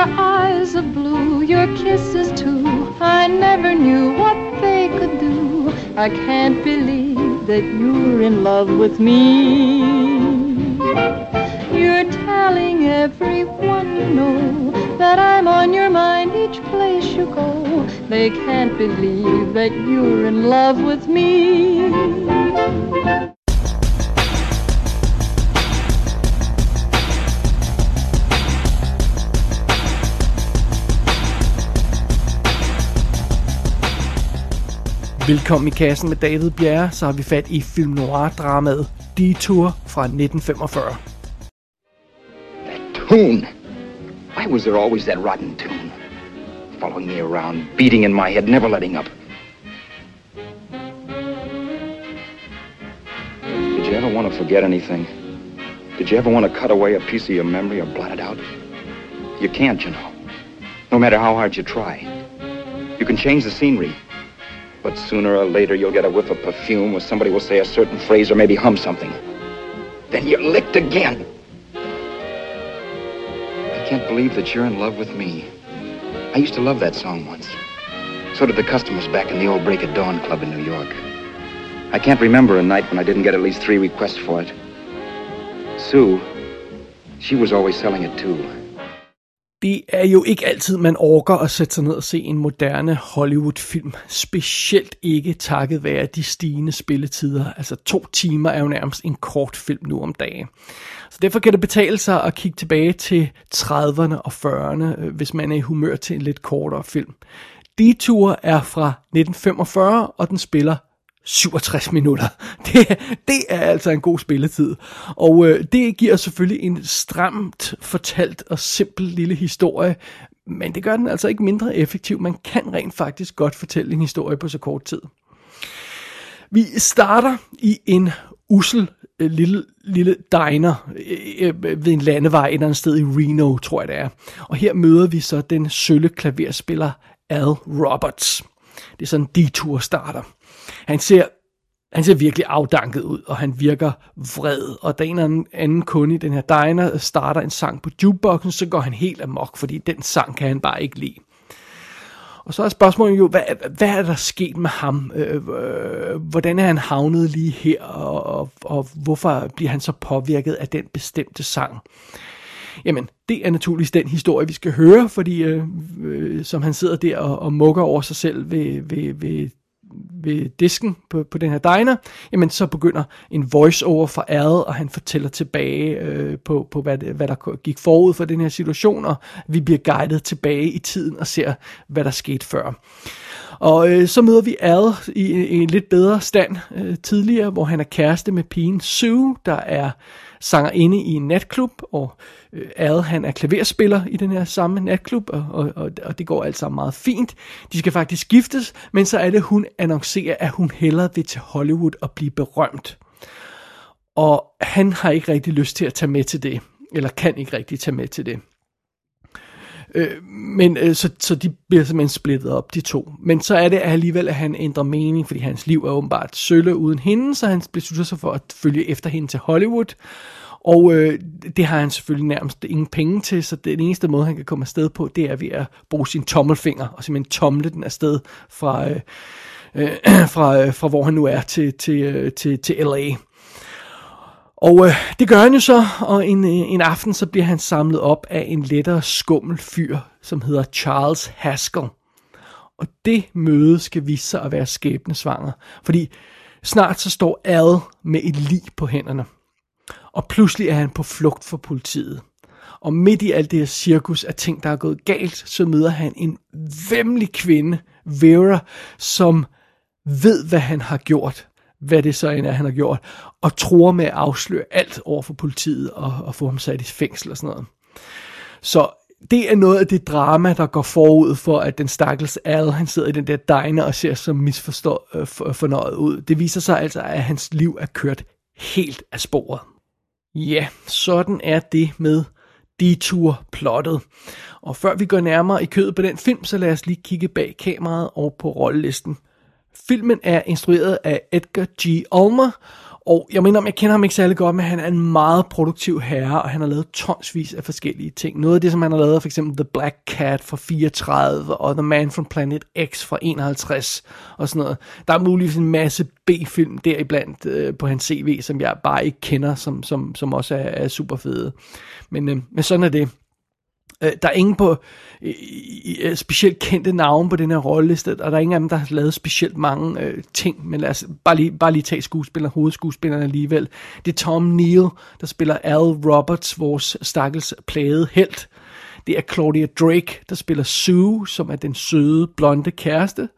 Your eyes of blue, your kisses too. I never knew what they could do. I can't believe that you're in love with me. You're telling everyone you know that I'm on your mind each place you go. They can't believe that you're in love with me. Velkommen i kassen med David Bjerre, så har vi fat i film noir-dramaet Detour fra 1945. That tune. Why was there always that rotten tune? Following me around, beating in my head, never letting up. Did you ever want to forget anything? Did you ever want to cut away a piece of your memory or blot it out? You can't, you know. No matter how hard you try. You can change the scenery, but sooner or later you'll get a whiff of perfume or somebody will say a certain phrase or maybe hum something. Then you're licked again. I can't believe that you're in love with me. I used to love that song once. So did the customers back in the old Break of Dawn Club in New York. I can't remember a night when I didn't get at least three requests for it. Sue, she was always selling it too. Det er jo ikke altid, man orker at sætte sig ned og se en moderne Hollywood-film. Specielt ikke takket være de stigende spilletider. Altså to timer er jo nærmest en kort film nu om dagen. Så derfor kan det betale sig at kigge tilbage til 30'erne og 40'erne, øh, hvis man er i humør til en lidt kortere film. Detour er fra 1945, og den spiller 67 minutter. Det, det er altså en god spilletid. Og øh, det giver selvfølgelig en stramt fortalt og simpel lille historie, men det gør den altså ikke mindre effektiv. Man kan rent faktisk godt fortælle en historie på så kort tid. Vi starter i en usel øh, lille, lille diner øh, øh, ved en landevej et eller andet sted i Reno, tror jeg det er. Og her møder vi så den sølle klaverspiller Al Roberts. Det er sådan en detur starter. Han ser, han ser virkelig afdanket ud, og han virker vred. Og da en eller anden kunde i den her diner øh, starter en sang på jukeboxen, så går han helt amok, fordi den sang kan han bare ikke lide. Og så er spørgsmålet jo, hvad, hvad er der sket med ham? Øh, øh, hvordan er han havnet lige her, og, og, og hvorfor bliver han så påvirket af den bestemte sang? Jamen, det er naturligvis den historie, vi skal høre, fordi øh, øh, som han sidder der og, og mukker over sig selv ved, ved, ved ved disken på, på den her diner, jamen så begynder en voice-over fra Ad, og han fortæller tilbage øh, på, på hvad, hvad der gik forud for den her situation, og vi bliver guidet tilbage i tiden og ser, hvad der skete før. Og øh, så møder vi Al i, en, en lidt bedre stand øh, tidligere, hvor han er kæreste med pigen Sue, der er sanger inde i en natklub, og øh, Ad han er klaverspiller i den her samme natklub, og, og, og, og det går alt sammen meget fint. De skal faktisk giftes, men så er det, hun annoncerer, at hun hellere vil til Hollywood og blive berømt. Og han har ikke rigtig lyst til at tage med til det, eller kan ikke rigtig tage med til det. Øh, men øh, så, så de bliver simpelthen splittet op, de to. Men så er det alligevel, at han ændrer mening, fordi hans liv er åbenbart sølle uden hende, så han beslutter sig for at følge efter hende til Hollywood. Og øh, det har han selvfølgelig nærmest ingen penge til, så den eneste måde, han kan komme afsted på, det er ved at bruge sin tommelfinger og simpelthen tomle den afsted fra, øh, øh, fra, øh, fra hvor han nu er til, til, øh, til, til LA. Og øh, det gør han jo så, og en, øh, en aften så bliver han samlet op af en lettere skummel fyr, som hedder Charles Haskell. Og det møde skal vise sig at være skæbnesvanger, fordi snart så står Al med et lig på hænderne. Og pludselig er han på flugt for politiet. Og midt i alt det her cirkus af ting, der er gået galt, så møder han en vemmelig kvinde, Vera, som ved, hvad han har gjort hvad det så end er, han har gjort, og tror med at afsløre alt over for politiet og, og få ham sat i fængsel og sådan noget. Så det er noget af det drama, der går forud for, at den stakkels Al, han sidder i den der diner og ser så misfornøjet øh, ud. Det viser sig altså, at hans liv er kørt helt af sporet. Ja, sådan er det med detour-plottet. Og før vi går nærmere i kødet på den film, så lad os lige kigge bag kameraet og på rollelisten. Filmen er instrueret af Edgar G. Ulmer, Og jeg mener, jeg kender ham ikke særlig godt, men han er en meget produktiv herre, og han har lavet tonsvis af forskellige ting. Noget af det, som han har lavet, for eksempel The Black Cat fra 34, og The Man from Planet X fra 51, og sådan noget. Der er muligvis en masse B-film deriblandt øh, på hans CV, som jeg bare ikke kender, som, som, som også er, er super fede. Men, øh, men sådan er det. Øh, der er ingen på øh, specielt kendte navne på den her rolleliste, og der er ingen af dem, der har lavet specielt mange øh, ting, men lad os bare lige, bare lige tage skuespiller, hovedskuespillerne alligevel. Det er Tom Neal, der spiller Al Roberts, vores stakkels plagede held. Det er Claudia Drake, der spiller Sue, som er den søde, blonde kæreste.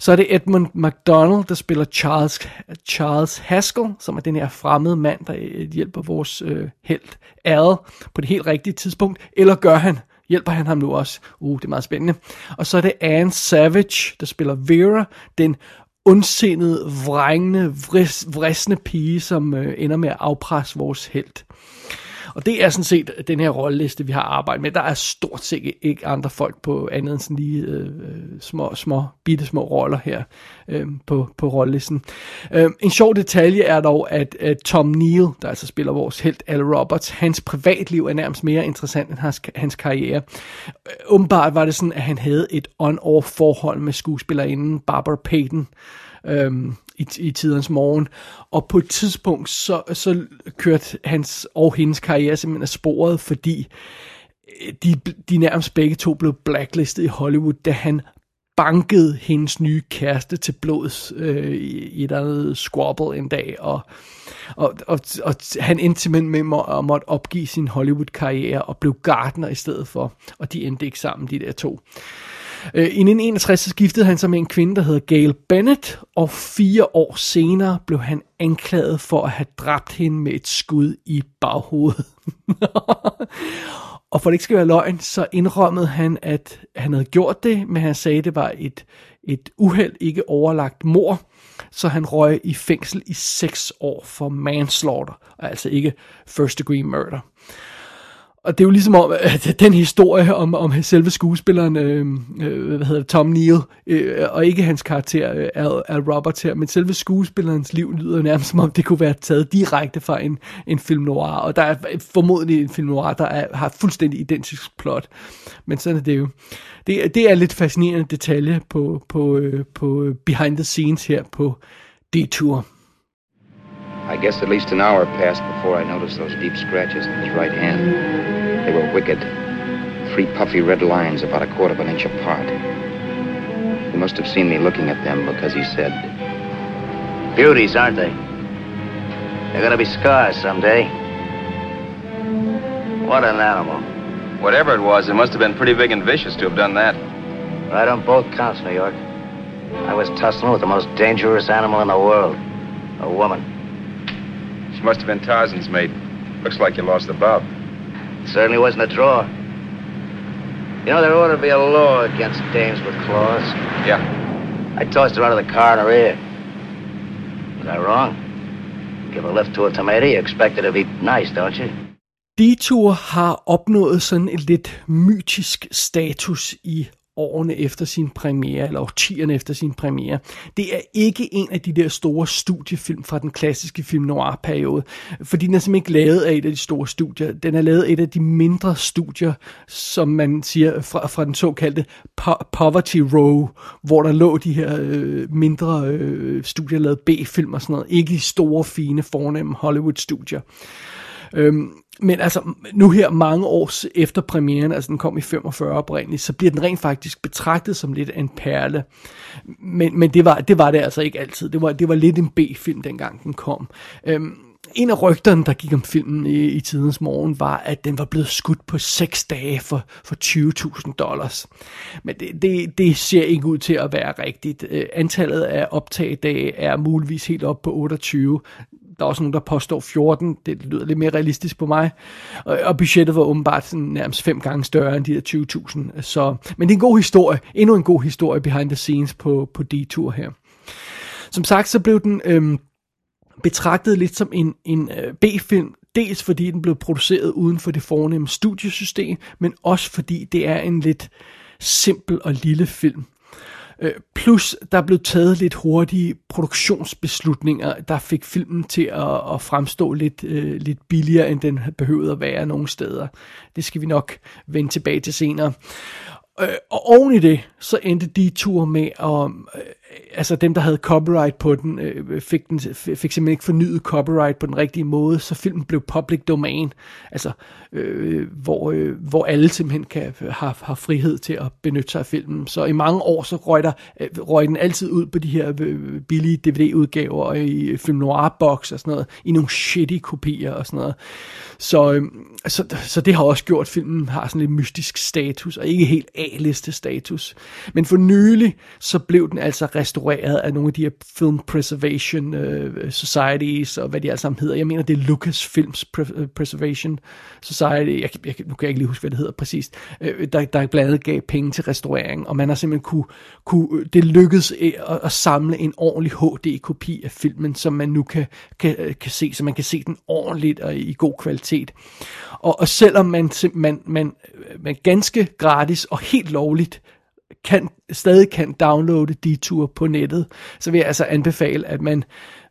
Så er det Edmund McDonald, der spiller Charles, Charles Haskell, som er den her fremmede mand, der øh, hjælper vores øh, held Al på det helt rigtige tidspunkt. Eller gør han? Hjælper han ham nu også? Uh, det er meget spændende. Og så er det Anne Savage, der spiller Vera, den ondsindede, vrængende, vrisne pige, som øh, ender med at afpresse vores held. Og det er sådan set den her rolleliste, vi har arbejdet med. Der er stort set ikke andre folk på andet end sådan lige øh, små, små, bitte små roller her øh, på, på rollelisten. Øh, en sjov detalje er dog, at, øh, Tom Neal, der altså spiller vores helt Al Roberts, hans privatliv er nærmest mere interessant end hans, hans karriere. Øh, åbenbart var det sådan, at han havde et on-off forhold med skuespillerinden Barbara Payton, øhm, i, i tidens morgen. Og på et tidspunkt, så, så kørte hans og hendes karriere simpelthen af sporet, fordi øh, de, de nærmest begge to blev blacklistet i Hollywood, da han bankede hendes nye kæreste til blods øh, i et eller andet squabble en dag, og, og, og, og han endte simpelthen med må, at måtte opgive sin Hollywood-karriere og blev gartner i stedet for, og de endte ikke sammen, de der to. Øh, Øh, I 1961 skiftede han sig med en kvinde, der hedder Gail Bennett, og fire år senere blev han anklaget for at have dræbt hende med et skud i baghovedet. og for det ikke skal være løgn, så indrømmede han, at han havde gjort det, men han sagde, at det var et, et uheld, ikke overlagt mor. Så han røg i fængsel i seks år for manslaughter, altså ikke first degree murder. Og det er jo ligesom om, at den historie om, om selve skuespilleren, øh, øh, hvad hedder det, Tom Neal, øh, og ikke hans karakter, øh, Robert her, men selve skuespillerens liv lyder nærmest som om, det kunne være taget direkte fra en, en film noir. Og der er formodentlig en film noir, der er, har fuldstændig identisk plot. Men sådan er det jo. Det, det er lidt fascinerende detalje på, på, øh, på øh, behind the scenes her på Detour. I guess at least an hour passed before I noticed those deep scratches in his right hand. They were wicked. Three puffy red lines about a quarter of an inch apart. He must have seen me looking at them because he said, Beauties, aren't they? They're gonna be scars someday. What an animal. Whatever it was, it must have been pretty big and vicious to have done that. Right on both counts, New York. I was tussling with the most dangerous animal in the world. A woman. She must have been Tarzan's mate. Looks like you lost the bout. It certainly wasn't a draw. You know, there ought to be a law against dames with claws. Yeah. I tossed her out of the car in her ear. Was I wrong? Give a lift to a tomato, you expect it to be nice, don't you? Detour har opnået sådan et lidt mytisk status i årene efter sin premiere, eller årtierne efter sin premiere. Det er ikke en af de der store studiefilm fra den klassiske film noir-periode, fordi den er simpelthen ikke lavet af et af de store studier. Den er lavet af et af de mindre studier, som man siger, fra, fra den såkaldte po- Poverty Row, hvor der lå de her øh, mindre øh, studier, lavet B-film og sådan noget. Ikke de store, fine, fornemme Hollywood-studier. Øhm, men altså, nu her mange år efter premieren, altså den kom i 45 oprindeligt, så bliver den rent faktisk betragtet som lidt en perle. Men, men det, var, det var det altså ikke altid. Det var, det var lidt en B-film, dengang den kom. Øhm, en af rygterne, der gik om filmen i, i tidens morgen, var, at den var blevet skudt på 6 dage for, for 20.000 dollars. Men det, det, det ser ikke ud til at være rigtigt. Øh, antallet af optagedage er muligvis helt op på 28. Der er også nogen, der påstår 14. Det lyder lidt mere realistisk på mig. Og, og budgettet var åbenbart sådan nærmest fem gange større end de der 20.000. Så, men det er en god historie. Endnu en god historie behind the scenes på, på D-tur her. Som sagt, så blev den øhm, betragtet lidt som en, en øh, B-film, dels fordi den blev produceret uden for det fornemme studiesystem, men også fordi det er en lidt simpel og lille film. Øh, plus, der blev taget lidt hurtige produktionsbeslutninger, der fik filmen til at, at fremstå lidt, øh, lidt billigere, end den behøvede at være nogle steder. Det skal vi nok vende tilbage til senere. Øh, og oven i det, så endte de tur med at, øh, altså dem, der havde copyright på den, øh, fik, den, fik simpelthen ikke fornyet copyright på den rigtige måde, så filmen blev public domain, altså øh, hvor, øh, hvor alle simpelthen kan have, har frihed til at benytte sig af filmen. Så i mange år, så røg, der, øh, røg den altid ud på de her øh, billige DVD-udgaver og øh, i film noir box og sådan noget, i nogle shitty kopier og sådan noget. Så, øh, så, så det har også gjort, at filmen har sådan lidt mystisk status, og ikke helt A-liste status. Men for nylig, så blev den altså restaureret af nogle af de her Film Preservation uh, Societies, og hvad de alle sammen hedder. Jeg mener, det er Lucas Films Pre- øh, Preservation Society, jeg, jeg, nu kan jeg ikke lige huske, hvad det hedder præcist, uh, øh, der, der blandt andet gav penge til restaurering, og man har simpelthen kunne, kunne det lykkedes at, at samle en ordentlig HD-kopi af filmen, som man nu kan, kan, kan se, så man kan se den ordentligt og i god kvalitet. Og, og selvom man, man, man, man ganske gratis og helt lovligt kan, stadig kan downloade Detour på nettet, så vil jeg altså anbefale, at man,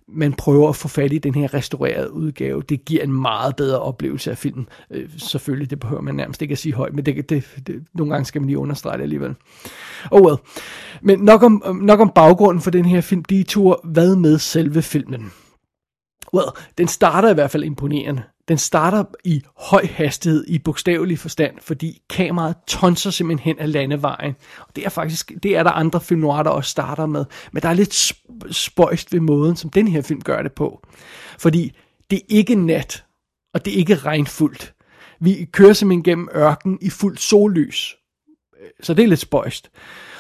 man prøver at få fat i den her restaurerede udgave. Det giver en meget bedre oplevelse af filmen. Øh, selvfølgelig, det behøver man nærmest ikke at sige højt, men det, det, det, nogle gange skal man lige understrege det alligevel. Oh well. Men nok om, nok om baggrunden for den her film, Detour. Hvad med selve filmen? Well, den starter i hvert fald imponerende. Den starter i høj hastighed i bogstavelig forstand, fordi kameraet tonser simpelthen hen ad landevejen. Og det er faktisk, det er der andre film noir, der også starter med. Men der er lidt spøjst ved måden, som den her film gør det på. Fordi det er ikke nat, og det er ikke regnfuldt. Vi kører simpelthen gennem ørken i fuldt sollys. Så det er lidt spøjst.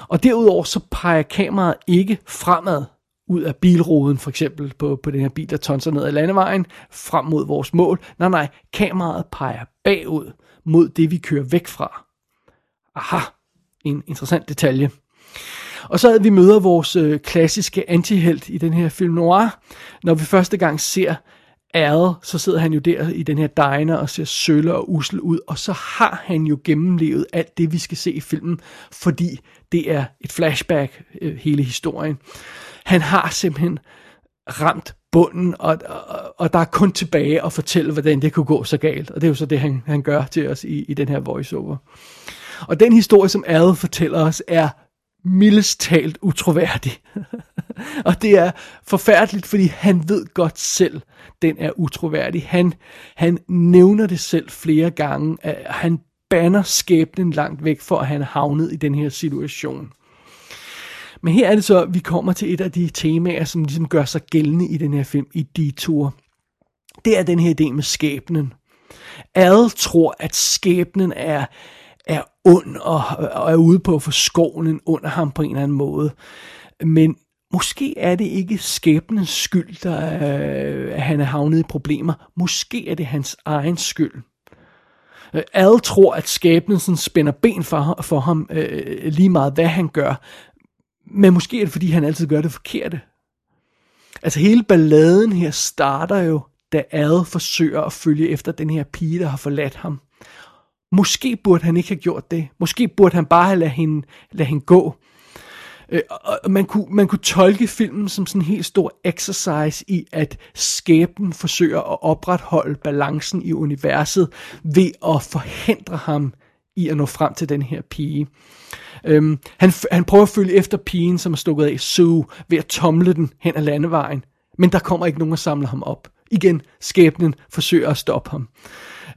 Og derudover så peger kameraet ikke fremad, ud af bilruden, for eksempel på, på den her bil, der tonser ned ad landevejen, frem mod vores mål. Nej, nej, kameraet peger bagud mod det, vi kører væk fra. Aha, en interessant detalje. Og så havde vi møder vores øh, klassiske antihelt i den her film noir. Når vi første gang ser Al, så sidder han jo der i den her diner og ser sølle og usel ud, og så har han jo gennemlevet alt det, vi skal se i filmen, fordi det er et flashback, øh, hele historien. Han har simpelthen ramt bunden, og, og, og der er kun tilbage at fortælle, hvordan det kunne gå så galt. Og det er jo så det, han, han gør til os i, i den her voiceover. Og den historie, som Ad fortæller os, er mildest talt utroværdig. og det er forfærdeligt, fordi han ved godt selv, den er utroværdig. Han, han nævner det selv flere gange. At han banner skæbnen langt væk for, at han er havnet i den her situation. Men her er det så, at vi kommer til et af de temaer, som ligesom gør sig gældende i den her film, i Detour. Det er den her idé med skæbnen. Alle tror, at skæbnen er, er ond og, og er ude på at få skoven under ham på en eller anden måde. Men måske er det ikke skæbnens skyld, der at han er havnet i problemer. Måske er det hans egen skyld. Alle tror, at skæbnen sådan spænder ben for, for ham, øh, lige meget hvad han gør. Men måske er det, fordi han altid gør det forkerte. Altså hele balladen her starter jo, da Ad forsøger at følge efter den her pige, der har forladt ham. Måske burde han ikke have gjort det. Måske burde han bare have ladet hende, lade hende gå. Øh, og man kunne, man kunne tolke filmen som sådan en helt stor exercise i, at skæbnen forsøger at opretholde balancen i universet ved at forhindre ham i at nå frem til den her pige. Øhm, han, han prøver at følge efter pigen, som er stukket af Sue, ved at tomle den hen ad landevejen. Men der kommer ikke nogen og samler ham op. Igen, skæbnen forsøger at stoppe ham.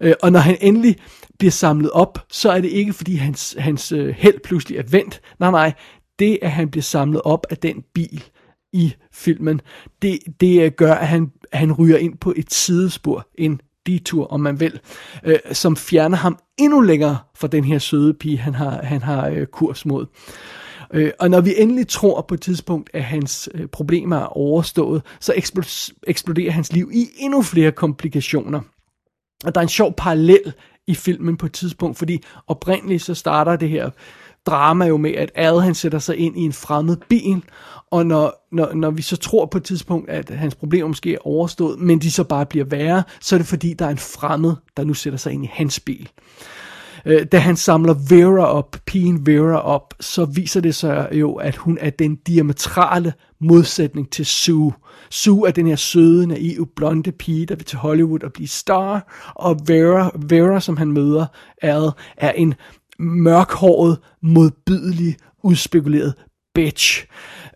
Øh, og når han endelig bliver samlet op, så er det ikke fordi hans, hans øh, held pludselig er vendt. Nej, nej, det at han bliver samlet op af den bil i filmen, det, det øh, gør, at han, han ryger ind på et sidespor, en detur, om man vil, øh, som fjerner ham endnu længere fra den her søde pige, han har, han har øh, kurs mod. Øh, og når vi endelig tror på et tidspunkt, at hans øh, problemer er overstået, så eksploderer hans liv i endnu flere komplikationer. Og der er en sjov parallel i filmen på et tidspunkt, fordi oprindeligt så starter det her drama jo med, at Ad han sætter sig ind i en fremmed bil, og når, når, når vi så tror på et tidspunkt, at hans problemer måske er overstået, men de så bare bliver værre, så er det fordi, der er en fremmed, der nu sætter sig ind i hans bil. Øh, da han samler Vera op, pigen Vera op, så viser det sig jo, at hun er den diametrale modsætning til Sue. Sue er den her søde, naive, blonde pige, der vil til Hollywood og blive star, og Vera, Vera som han møder, er, er en mørkhåret, modbydelig, udspekuleret bitch.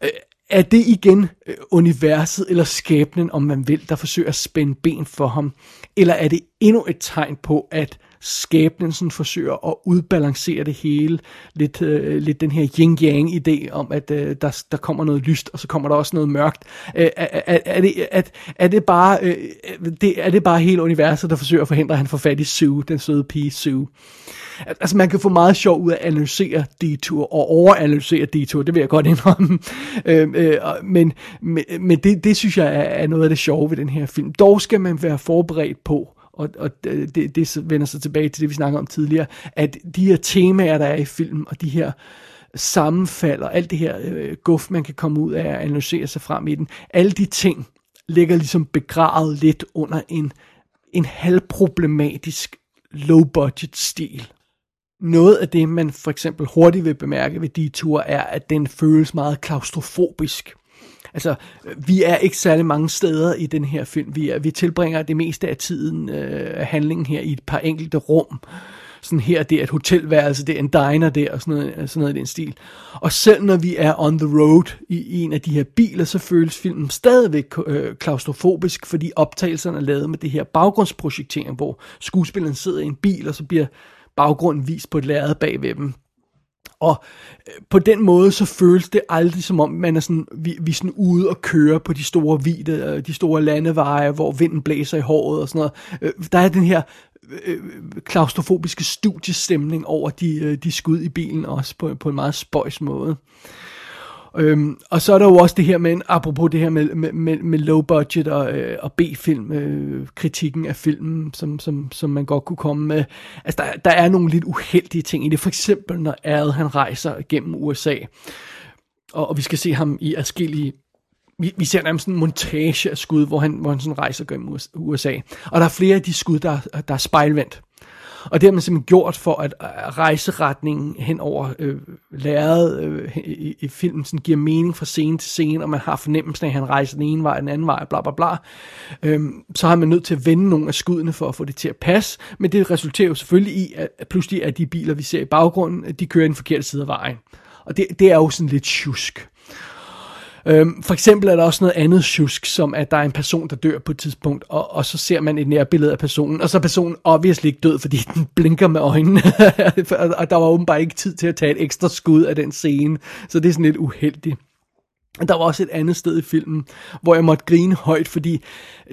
Øh, er det igen øh, universet eller skæbnen, om man vil, der forsøger at spænde ben for ham? Eller er det endnu et tegn på, at skæbnen sådan forsøger at udbalancere det hele. Lidt, øh, lidt den her yin-yang idé om, at øh, der, der kommer noget lyst, og så kommer der også noget mørkt. Øh, er, er, er, det, er, er, det bare, øh, det, er det bare hele universet, der forsøger at forhindre, at han får fat i Sue, den søde pige Sue? Altså man kan få meget sjov ud af at analysere Detour og overanalysere Detour, det vil jeg godt indrømme. Øhm, øh, øh, men men, men det, det synes jeg er, er noget af det sjove ved den her film. Dog skal man være forberedt på, og, og det, det vender sig tilbage til det, vi snakkede om tidligere, at de her temaer, der er i film, og de her sammenfald, og alt det her øh, guf, man kan komme ud af at analysere sig frem i den, alle de ting ligger ligesom begravet lidt under en, en halvproblematisk low-budget stil. Noget af det, man for eksempel hurtigt vil bemærke ved de ture, er, at den føles meget klaustrofobisk. Altså, vi er ikke særlig mange steder i den her film. Vi, er, vi tilbringer det meste af tiden øh, handlingen her i et par enkelte rum. Sådan her, det er et hotelværelse, det er en diner der, og sådan noget, sådan noget i den stil. Og selv når vi er on the road i, i en af de her biler, så føles filmen stadigvæk øh, klaustrofobisk, fordi optagelserne er lavet med det her baggrundsprojektering, hvor skuespilleren sidder i en bil, og så bliver baggrunden vist på et lærred bag ved dem. Og øh, på den måde, så føles det aldrig som om, man er sådan, vi, vi er sådan ude og køre på de store hvide, øh, de store landeveje, hvor vinden blæser i håret og sådan noget. Øh, der er den her klaustrofobiske studiestemning over de, de skud i bilen også på, på en meget spøjs måde. Øhm, og så er der jo også det her med, apropos det her med, med, med, med low budget og, øh, og B-film, øh, kritikken af filmen, som, som, som man godt kunne komme med. Altså der, der er nogle lidt uheldige ting i det, for eksempel når Ad han rejser gennem USA, og, og vi skal se ham i adskillige vi, vi ser nærmest en montage af skud, hvor han, hvor han sådan rejser gennem USA. Og der er flere af de skud, der, der er spejlvendt. Og det har man simpelthen gjort for, at øh, rejseretningen hen over øh, læret øh, i, i filmen sådan giver mening fra scene til scene, og man har fornemmelsen af, at han rejser den ene vej, den anden vej, bla bla bla. Øhm, så har man nødt til at vende nogle af skuddene for at få det til at passe, men det resulterer jo selvfølgelig i, at pludselig er de biler, vi ser i baggrunden, de kører i den forkerte side af vejen. Og det, det er jo sådan lidt tjusk. Øhm, for eksempel er der også noget andet tjusk, som at der er en person, der dør på et tidspunkt, og, og så ser man et nærbillede af personen, og så er personen obviously ikke død, fordi den blinker med øjnene, og der var åbenbart ikke tid til at tage et ekstra skud af den scene, så det er sådan lidt uheldigt. Der var også et andet sted i filmen, hvor jeg måtte grine højt, fordi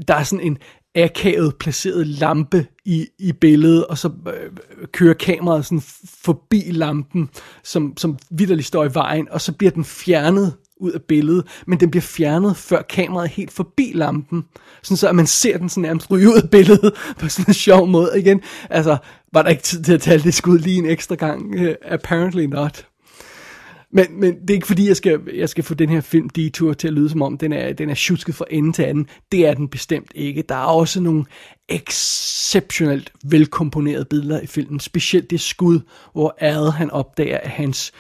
der er sådan en akavet placeret lampe i, i billedet, og så øh, kører kameraet sådan forbi lampen, som, som vidderligt står i vejen, og så bliver den fjernet ud af billedet, men den bliver fjernet, før kameraet er helt forbi lampen, sådan så at man ser den sådan nærmest ryge ud af billedet på sådan en sjov måde. Igen, altså, var der ikke tid til at tage det skud lige en ekstra gang? Uh, apparently not. Men, men det er ikke fordi, jeg skal, jeg skal få den her film Detour til at lyde som om, den er, den er tjusket fra ende til anden. Det er den bestemt ikke. Der er også nogle exceptionelt velkomponerede billeder i filmen. Specielt det skud, hvor Ad han opdager, at hans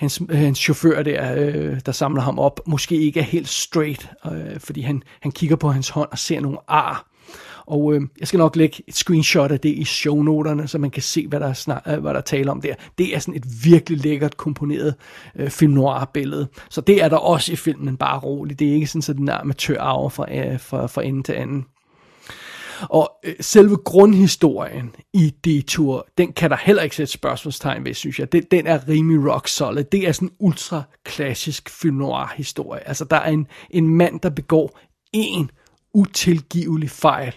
hans, øh, hans chauffør der, øh, der samler ham op, måske ikke er helt straight, øh, fordi han, han kigger på hans hånd og ser nogle ar. Og øh, jeg skal nok lægge et screenshot af det i shownoterne, så man kan se, hvad der, snak, øh, hvad der taler om der. Det er sådan et virkelig lækkert komponeret øh, film noir billede. Så det er der også i filmen, bare roligt. Det er ikke sådan, at den er amatør fra, øh, fra, fra ende til anden. Og øh, selve grundhistorien i Detour, den kan der heller ikke sætte spørgsmålstegn ved, synes jeg. Den, den er rimelig rock solid. Det er sådan en ultra klassisk film noir historie. Altså der er en, en mand, der begår en utilgivelig fejl,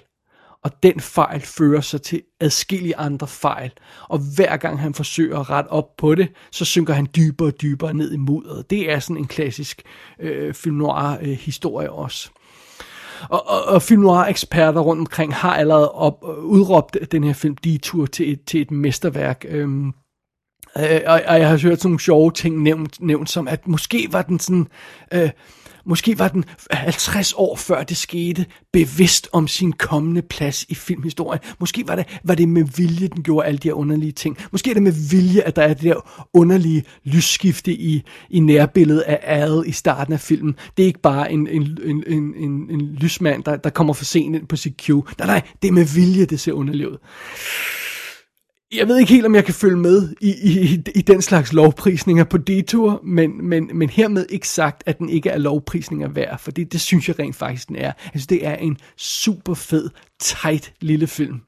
og den fejl fører sig til adskillige andre fejl. Og hver gang han forsøger at rette op på det, så synker han dybere og dybere ned i mudderet. Det er sådan en klassisk øh, film noir øh, historie også. Og, og, og film noir eksperter rundt omkring har allerede op, udråbt den her film Detour til et, til et mesterværk. Øhm, øh, og, og jeg har hørt sådan nogle sjove ting nævnt, nævnt som, at måske var den sådan... Øh, Måske var den 50 år før det skete, bevidst om sin kommende plads i filmhistorien. Måske var det, var det med vilje, den gjorde alle de her underlige ting. Måske er det med vilje, at der er det der underlige lysskifte i, i nærbilledet af Al i starten af filmen. Det er ikke bare en, en, en, en, en, en lysmand, der, der kommer for sent ind på sit cue. Nej, nej, det er med vilje, det ser underligt ud jeg ved ikke helt, om jeg kan følge med i, i, i den slags lovprisninger på Detour, men, men, men hermed ikke sagt, at den ikke er lovprisninger værd, for det, det synes jeg rent faktisk, den er. Altså, det er en super fed, tight lille film.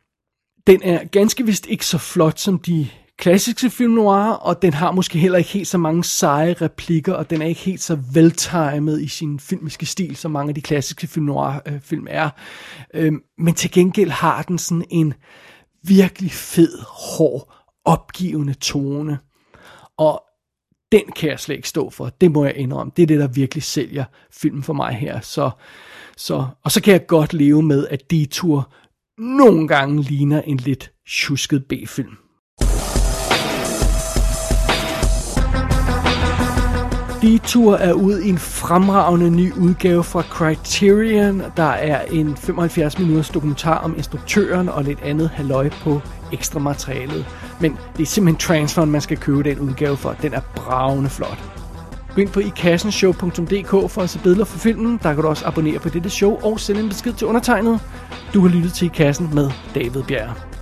Den er ganske vist ikke så flot som de klassiske film noir, og den har måske heller ikke helt så mange seje replikker, og den er ikke helt så veltimet i sin filmiske stil, som mange af de klassiske film noir øh, film er. Øh, men til gengæld har den sådan en virkelig fed, hård, opgivende tone. Og den kan jeg slet ikke stå for. Det må jeg indrømme. Det er det, der virkelig sælger filmen for mig her. Så, så, og så kan jeg godt leve med, at Detour nogle gange ligner en lidt tjusket B-film. Detour er ud i en fremragende ny udgave fra Criterion. Der er en 75 minutters dokumentar om instruktøren og lidt andet halløj på ekstra materialet. Men det er simpelthen transferen, man skal købe den udgave for. Den er bravende flot. Gå ind på ikassenshow.dk for at se billeder for filmen. Der kan du også abonnere på dette show og sende en besked til undertegnet. Du har lyttet til I Kassen med David Bjerg.